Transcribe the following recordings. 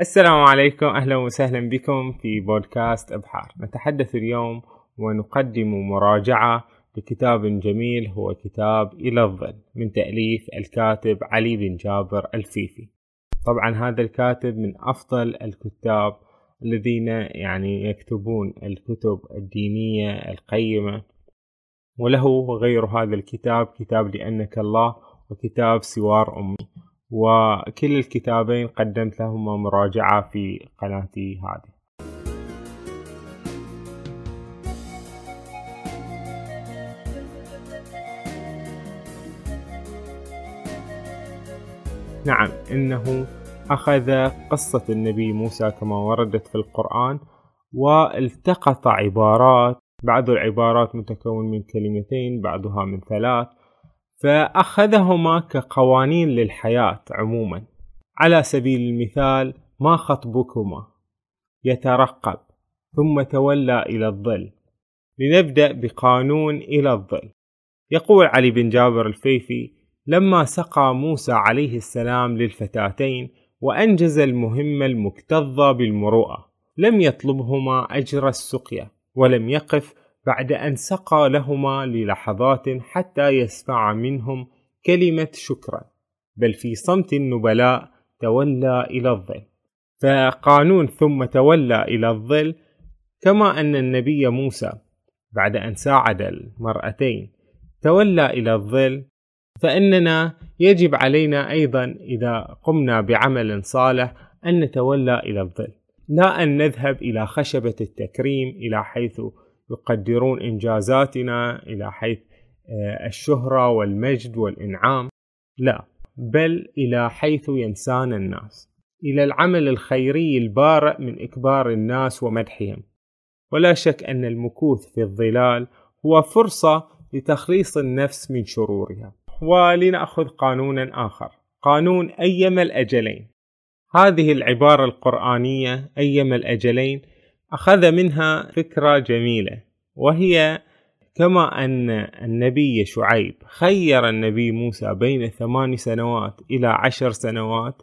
السلام عليكم أهلا وسهلا بكم في بودكاست أبحار. نتحدث اليوم ونقدم مراجعة لكتاب جميل هو كتاب إلى الظل من تأليف الكاتب علي بن جابر الفيفي. طبعا هذا الكاتب من أفضل الكتاب الذين يعني يكتبون الكتب الدينية القيمة وله غير هذا الكتاب كتاب لأنك الله وكتاب سوار أمي. وكل الكتابين قدمت لهما مراجعة في قناتي هذه. نعم إنه أخذ قصة النبي موسى كما وردت في القرآن والتقط عبارات بعض العبارات متكون من كلمتين بعضها من ثلاث فأخذهما كقوانين للحياة عموما. على سبيل المثال ما خطبكما؟ يترقب ثم تولى إلى الظل. لنبدأ بقانون إلى الظل. يقول علي بن جابر الفيفي لما سقى موسى عليه السلام للفتاتين وأنجز المهمة المكتظة بالمروءة لم يطلبهما أجر السقيا ولم يقف بعد أن سقى لهما للحظات حتى يسمع منهم كلمة شكرا بل في صمت النبلاء تولى إلى الظل. فقانون ثم تولى إلى الظل كما أن النبي موسى بعد أن ساعد المرأتين تولى إلى الظل فإننا يجب علينا أيضا إذا قمنا بعمل صالح أن نتولى إلى الظل. لا أن نذهب إلى خشبة التكريم إلى حيث يقدرون إنجازاتنا إلى حيث آه، الشهرة والمجد والإنعام. لا بل إلى حيث ينسانا الناس إلى العمل الخيري البارئ من إكبار الناس ومدحهم. ولا شك أن المكوث في الظلال هو فرصة لتخليص النفس من شرورها. ولنأخذ قانونا آخر قانون أيما الأجلين. هذه العبارة القرآنية أيما الأجلين أخذ منها فكرة جميلة. وهي كما أن النبي شعيب خير النبي موسى بين ثمان سنوات إلى عشر سنوات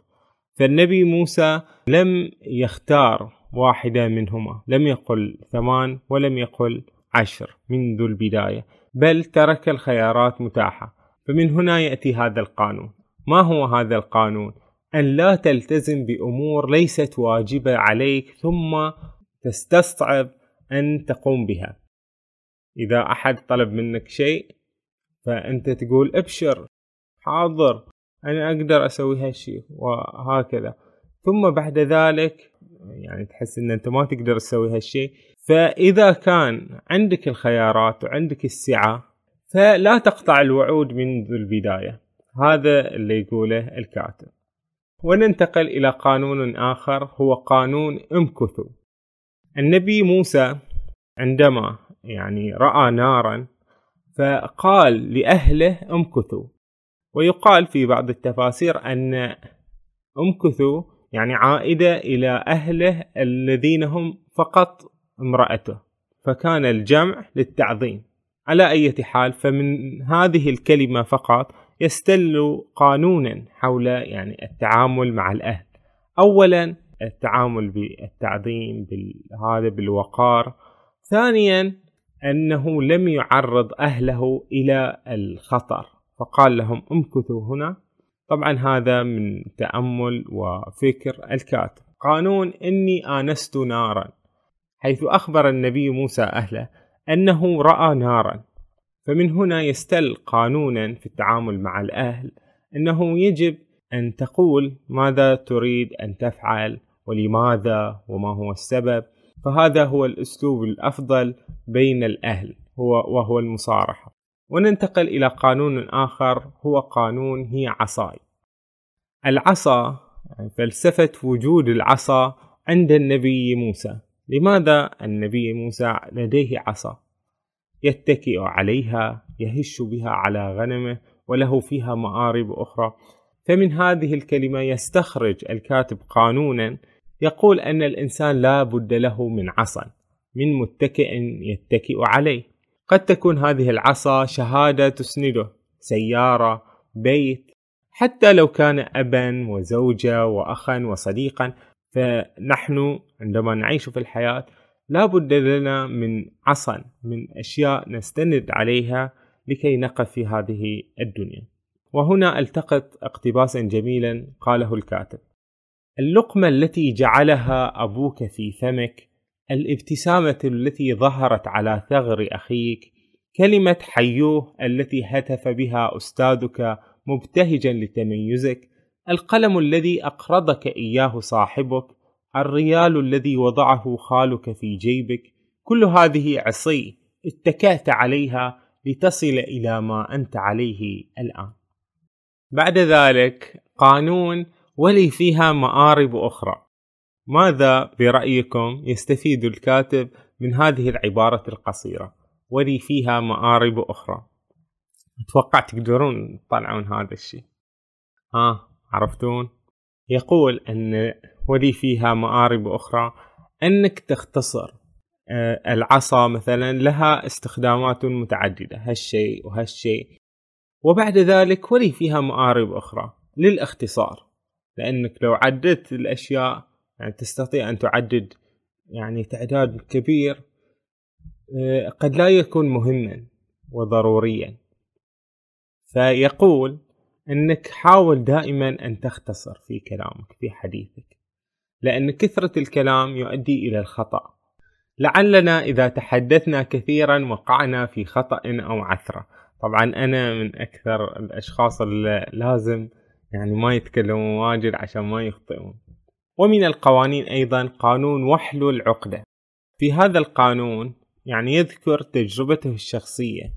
فالنبي موسى لم يختار واحدة منهما لم يقل ثمان ولم يقل عشر منذ البداية بل ترك الخيارات متاحة. فمن هنا يأتي هذا القانون. ما هو هذا القانون؟ أن لا تلتزم بأمور ليست واجبة عليك ثم تستصعب أن تقوم بها. إذا أحد طلب منك شيء فأنت تقول ابشر حاضر أنا أقدر أسوي هالشيء وهكذا. ثم بعد ذلك يعني تحس أن أنت ما تقدر تسوي هالشيء فإذا كان عندك الخيارات وعندك السعة فلا تقطع الوعود منذ البداية. هذا اللي يقوله الكاتب. وننتقل إلى قانون آخر هو قانون امكثوا. النبي موسى عندما يعني رأى نارا فقال لأهله امكثوا. ويقال في بعض التفاسير أن امكثوا يعني عائدة إلى أهله الذين هم فقط امرأته فكان الجمع للتعظيم. على أي حال فمن هذه الكلمة فقط يستل قانونا حول يعني التعامل مع الأهل. أولا التعامل بالتعظيم هذا بالوقار. ثانيا أنه لم يعرض أهله إلى الخطر. فقال لهم امكثوا هنا. طبعا هذا من تأمل وفكر الكاتب. قانون إني آنست نارا حيث أخبر النبي موسى أهله أنه رأى نارا. فمن هنا يستل قانونا في التعامل مع الأهل أنه يجب أن تقول ماذا تريد أن تفعل ولماذا وما هو السبب. فهذا هو الأسلوب الأفضل بين الأهل هو وهو المصارحة. وننتقل إلى قانون آخر هو قانون هي عصاي. العصا يعني فلسفة وجود العصا عند النبي موسى. لماذا النبي موسى لديه عصا؟ يتكئ عليها يهش بها على غنمه وله فيها مآرب أخرى. فمن هذه الكلمة يستخرج الكاتب قانونا يقول أن الإنسان لا بد له من عصا من متكئ يتكئ عليه. قد تكون هذه العصا شهادة تسنده سيارة بيت. حتى لو كان أبا وزوجة وأخا وصديقا فنحن عندما نعيش في الحياة لا بد لنا من عصا من أشياء نستند عليها لكي نقف في هذه الدنيا. وهنا ألتقط اقتباسا جميلا قاله الكاتب. اللقمة التي جعلها أبوك في فمك الابتسامة التي ظهرت على ثغر أخيك كلمة حيوه التي هتف بها أستاذك مبتهجا لتميزك القلم الذي أقرضك إياه صاحبك الريال الذي وضعه خالك في جيبك كل هذه عصي اتكأت عليها لتصل إلى ما أنت عليه الآن. بعد ذلك قانون ولي فيها مآرب أخرى. ماذا برأيكم يستفيد الكاتب من هذه العبارة القصيرة؟ ولي فيها مآرب أخرى. أتوقع تقدرون تطلعون هذا الشيء. ها عرفتون؟ يقول أن ولي فيها مآرب أخرى أنك تختصر آه، العصا مثلا لها استخدامات متعددة هالشيء وهالشيء. وبعد ذلك ولي فيها مآرب أخرى للاختصار. لأنك لو عددت الأشياء يعني تستطيع أن تعدد يعني تعداد كبير آه، قد لا يكون مهما وضروريا. فيقول أنك حاول دائما أن تختصر في كلامك في حديثك لأن كثرة الكلام يؤدي إلى الخطأ. لعلنا إذا تحدثنا كثيرا وقعنا في خطأ أو عثرة. طبعا أنا من أكثر الأشخاص اللي لازم يعني ما يتكلمون واجد عشان ما يخطئون. ومن القوانين أيضا قانون وحل العقدة. في هذا القانون يعني يذكر تجربته الشخصية.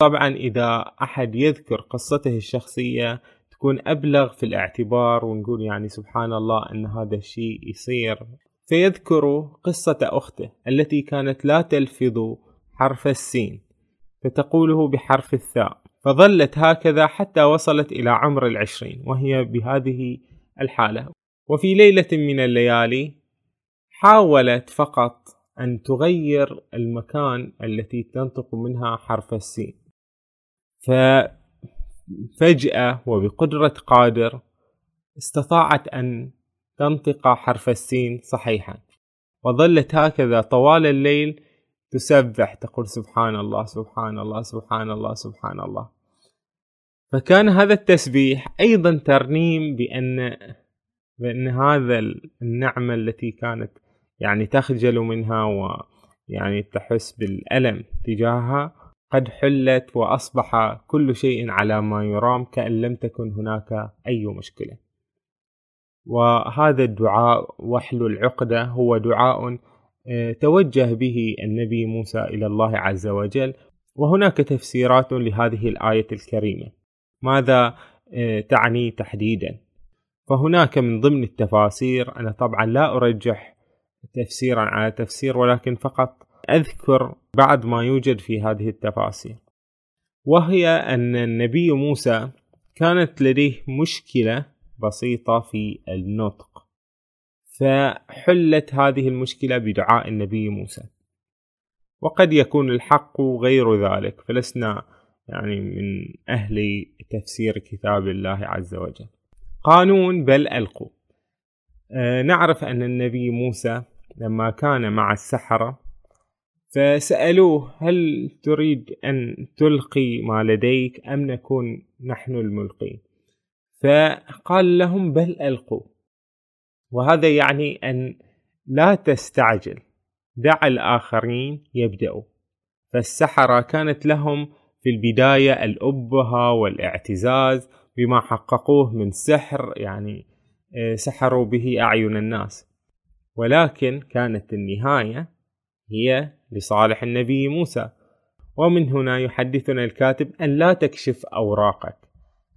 طبعا إذا أحد يذكر قصته الشخصية تكون أبلغ في الاعتبار ونقول يعني سبحان الله أن هذا الشيء يصير. فيذكر قصة أخته التي كانت لا تلفظ حرف السين. فتقوله بحرف الثاء. فظلت هكذا حتى وصلت إلى عمر العشرين وهي بهذه الحالة. وفي ليلة من الليالي حاولت فقط أن تغير المكان التي تنطق منها حرف السين. ففجأة وبقدرة قادر استطاعت أن تنطق حرف السين صحيحا. وظلت هكذا طوال الليل تسبح تقول سبحان الله سبحان الله سبحان الله سبحان الله. فكان هذا التسبيح أيضا ترنيم بأن بأن هذا النعمة التي كانت يعني تخجل منها ويعني تحس بالألم تجاهها قد حلت وأصبح كل شيء على ما يرام كأن لم تكن هناك أي مشكلة. وهذا الدعاء وحل العقدة هو دعاء توجه به النبي موسى إلى الله عز وجل وهناك تفسيرات لهذه الآية الكريمة. ماذا آه، تعني تحديدا؟ فهناك من ضمن التفاسير أنا طبعا لا أرجح تفسيرا على تفسير ولكن فقط أذكر بعض ما يوجد في هذه التفاسير. وهي أن النبي موسى كانت لديه مشكلة بسيطة في النطق. فحلت هذه المشكلة بدعاء النبي موسى. وقد يكون الحق غير ذلك فلسنا يعني من أهل تفسير كتاب الله عز وجل. قانون بل ألقوا. أه نعرف أن النبي موسى لما كان مع السحرة فسألوه هل تريد أن تلقي ما لديك أم نكون نحن الملقين؟ فقال لهم بل ألقوا. وهذا يعني أن لا تستعجل. دع الآخرين يبدأوا. فالسحرة كانت لهم في البداية الأبهة والاعتزاز بما حققوه من سحر يعني آه، سحروا به أعين الناس. ولكن كانت النهاية هي لصالح النبي موسى. ومن هنا يحدثنا الكاتب أن لا تكشف أوراقك.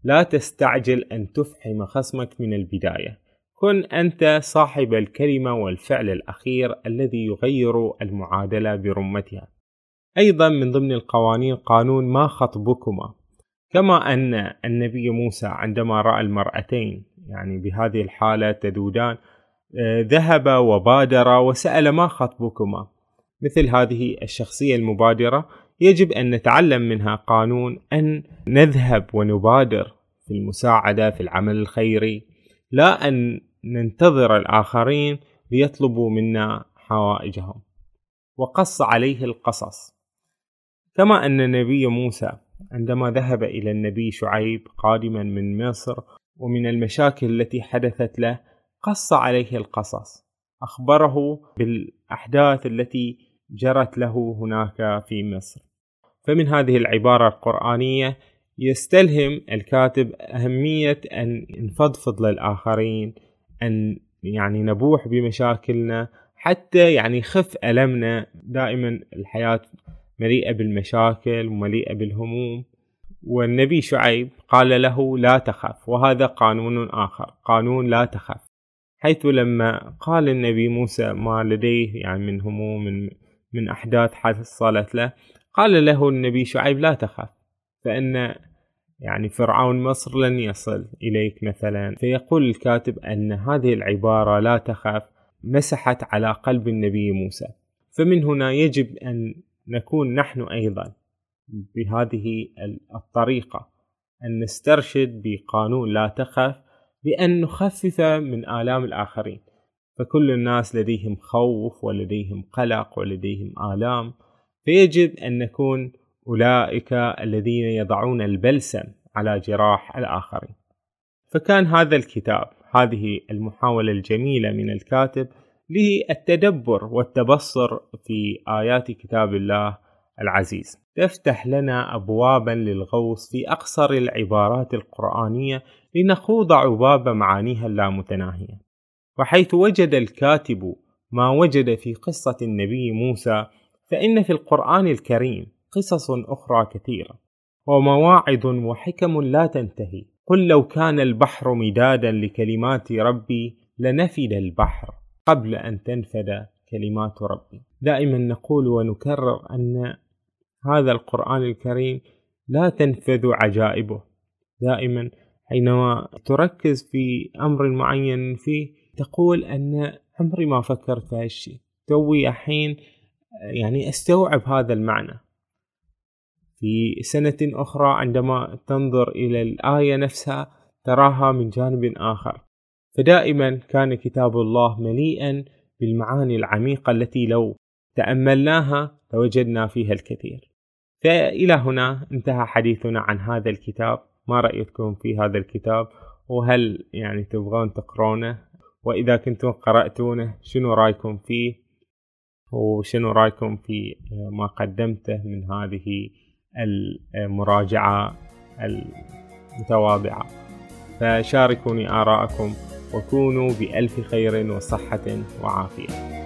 لا تستعجل أن تفحم خصمك من البداية. كن أنت صاحب الكلمة والفعل الأخير الذي يغير المعادلة برمتها. أيضا من ضمن القوانين قانون ما خطبكما. كما أن النبي موسى عندما رأى المرأتين يعني بهذه الحالة تذودان آه، ذهب وبادر وسأل ما خطبكما. مثل هذه الشخصية المبادرة يجب أن نتعلم منها قانون أن نذهب ونبادر في المساعدة في العمل الخيري. لا أن ننتظر الآخرين ليطلبوا منا حوائجهم. وقص عليه القصص. كما أن النبي موسى عندما ذهب إلى النبي شعيب قادما من مصر ومن المشاكل التي حدثت له قص عليه القصص. أخبره بالأحداث التي جرت له هناك في مصر. فمن هذه العبارة القرآنية يستلهم الكاتب أهمية أن نفضفض للآخرين أن يعني نبوح بمشاكلنا حتى يعني خف ألمنا. دائما الحياة مليئة بالمشاكل ومليئة بالهموم. والنبي شعيب قال له لا تخف وهذا قانون آخر قانون لا تخف. حيث لما قال النبي موسى ما لديه يعني من هموم من, من أحداث حصلت له قال له النبي شعيب لا تخف فإن يعني فرعون مصر لن يصل إليك مثلا. فيقول الكاتب أن هذه العبارة لا تخف مسحت على قلب النبي موسى. فمن هنا يجب أن نكون نحن أيضا بهذه الطريقة أن نسترشد بقانون لا تخف بأن نخفف من آلام الآخرين. فكل الناس لديهم خوف ولديهم قلق ولديهم آلام. فيجب أن نكون أولئك الذين يضعون البلسم على جراح الآخرين. فكان هذا الكتاب هذه المحاولة الجميلة من الكاتب للتدبر والتبصر في آيات كتاب الله العزيز. تفتح لنا أبوابا للغوص في أقصر العبارات القرآنية لنخوض عباب معانيها اللامتناهية. وحيث وجد الكاتب ما وجد في قصة النبي موسى فإن في القرآن الكريم قصص أخرى كثيرة ومواعظ وحكم لا تنتهي. قل لو كان البحر مدادا لكلمات ربي لنفد البحر قبل أن تنفد كلمات ربي. دائما نقول ونكرر أن هذا القرآن الكريم لا تنفذ عجائبه. دائما حينما تركز في أمر معين فيه تقول أن عمري ما فكرت في هالشيء توي الحين يعني أستوعب هذا المعنى. في سنة أخرى عندما تنظر إلى الآية نفسها تراها من جانب آخر. فدائما كان كتاب الله مليئا بالمعاني العميقة التي لو تأملناها لوجدنا فيها الكثير. فإلى هنا انتهى حديثنا عن هذا الكتاب. ما رأيكم في هذا الكتاب؟ وهل يعني تبغون تقرونه؟ وإذا كنتم قرأتونه شنو رأيكم فيه؟ وشنو رأيكم في ما قدمته من هذه المراجعة المتواضعة. فشاركوني آراءكم وكونوا بألف خير وصحة وعافية.